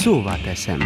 Szóvá teszem.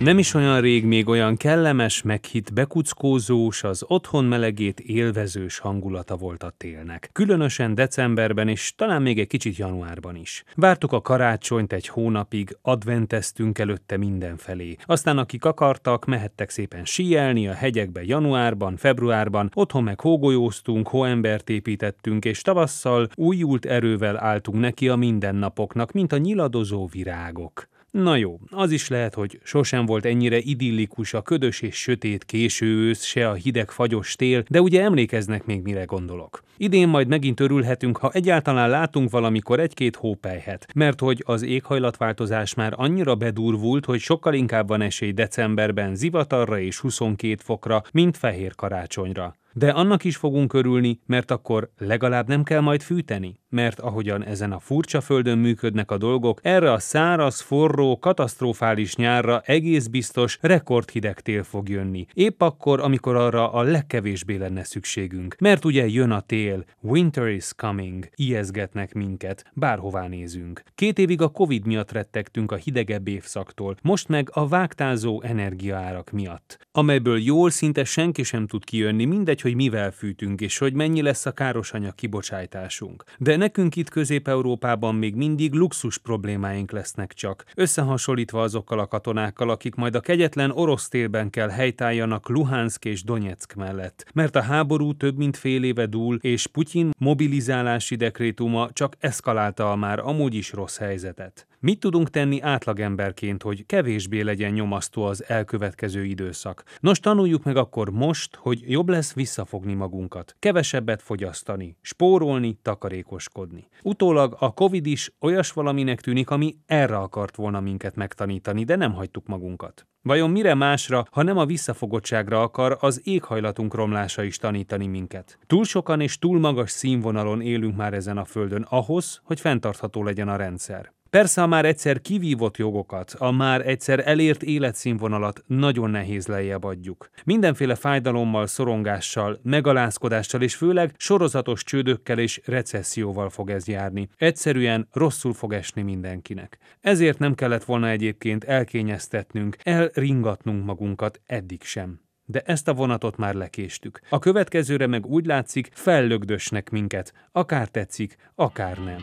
Nem is olyan rég még olyan kellemes, meghitt, bekuckózós, az otthon melegét élvezős hangulata volt a télnek. Különösen decemberben és talán még egy kicsit januárban is. Vártuk a karácsonyt egy hónapig, adventeztünk előtte mindenfelé. Aztán akik akartak, mehettek szépen síelni a hegyekbe januárban, februárban, otthon meg hógolyóztunk, hóembert építettünk, és tavasszal újult erővel álltunk neki a mindennapoknak, mint a nyiladozó virágok. Na jó, az is lehet, hogy sosem volt ennyire idillikus a ködös és sötét késő ősz, se a hideg fagyos tél, de ugye emlékeznek még mire gondolok. Idén majd megint örülhetünk, ha egyáltalán látunk valamikor egy-két hópelyhet, mert hogy az éghajlatváltozás már annyira bedurvult, hogy sokkal inkább van esély decemberben zivatarra és 22 fokra, mint fehér karácsonyra. De annak is fogunk örülni, mert akkor legalább nem kell majd fűteni mert ahogyan ezen a furcsa földön működnek a dolgok, erre a száraz, forró, katasztrofális nyárra egész biztos rekordhideg tél fog jönni. Épp akkor, amikor arra a legkevésbé lenne szükségünk. Mert ugye jön a tél, winter is coming, ijeszgetnek minket, bárhová nézünk. Két évig a Covid miatt rettegtünk a hidegebb évszaktól, most meg a vágtázó energiaárak miatt, amelyből jól szinte senki sem tud kijönni, mindegy, hogy mivel fűtünk, és hogy mennyi lesz a károsanyag kibocsátásunk. De nekünk itt Közép-Európában még mindig luxus problémáink lesznek csak, összehasonlítva azokkal a katonákkal, akik majd a kegyetlen orosz télben kell helytálljanak Luhansk és Donetsk mellett, mert a háború több mint fél éve dúl, és Putyin mobilizálási dekrétuma csak eszkalálta a már amúgy is rossz helyzetet. Mit tudunk tenni átlagemberként, hogy kevésbé legyen nyomasztó az elkövetkező időszak? Nos, tanuljuk meg akkor most, hogy jobb lesz visszafogni magunkat, kevesebbet fogyasztani, spórolni, takarékoskodni. Utólag a Covid is olyas valaminek tűnik, ami erre akart volna minket megtanítani, de nem hagytuk magunkat. Vajon mire másra, ha nem a visszafogottságra akar az éghajlatunk romlása is tanítani minket? Túl sokan és túl magas színvonalon élünk már ezen a földön ahhoz, hogy fenntartható legyen a rendszer. Persze a már egyszer kivívott jogokat, a már egyszer elért életszínvonalat nagyon nehéz lejjebb adjuk. Mindenféle fájdalommal, szorongással, megalázkodással és főleg sorozatos csődökkel és recesszióval fog ez járni. Egyszerűen rosszul fog esni mindenkinek. Ezért nem kellett volna egyébként elkényeztetnünk, elringatnunk magunkat eddig sem de ezt a vonatot már lekéstük. A következőre meg úgy látszik, fellögdösnek minket, akár tetszik, akár nem.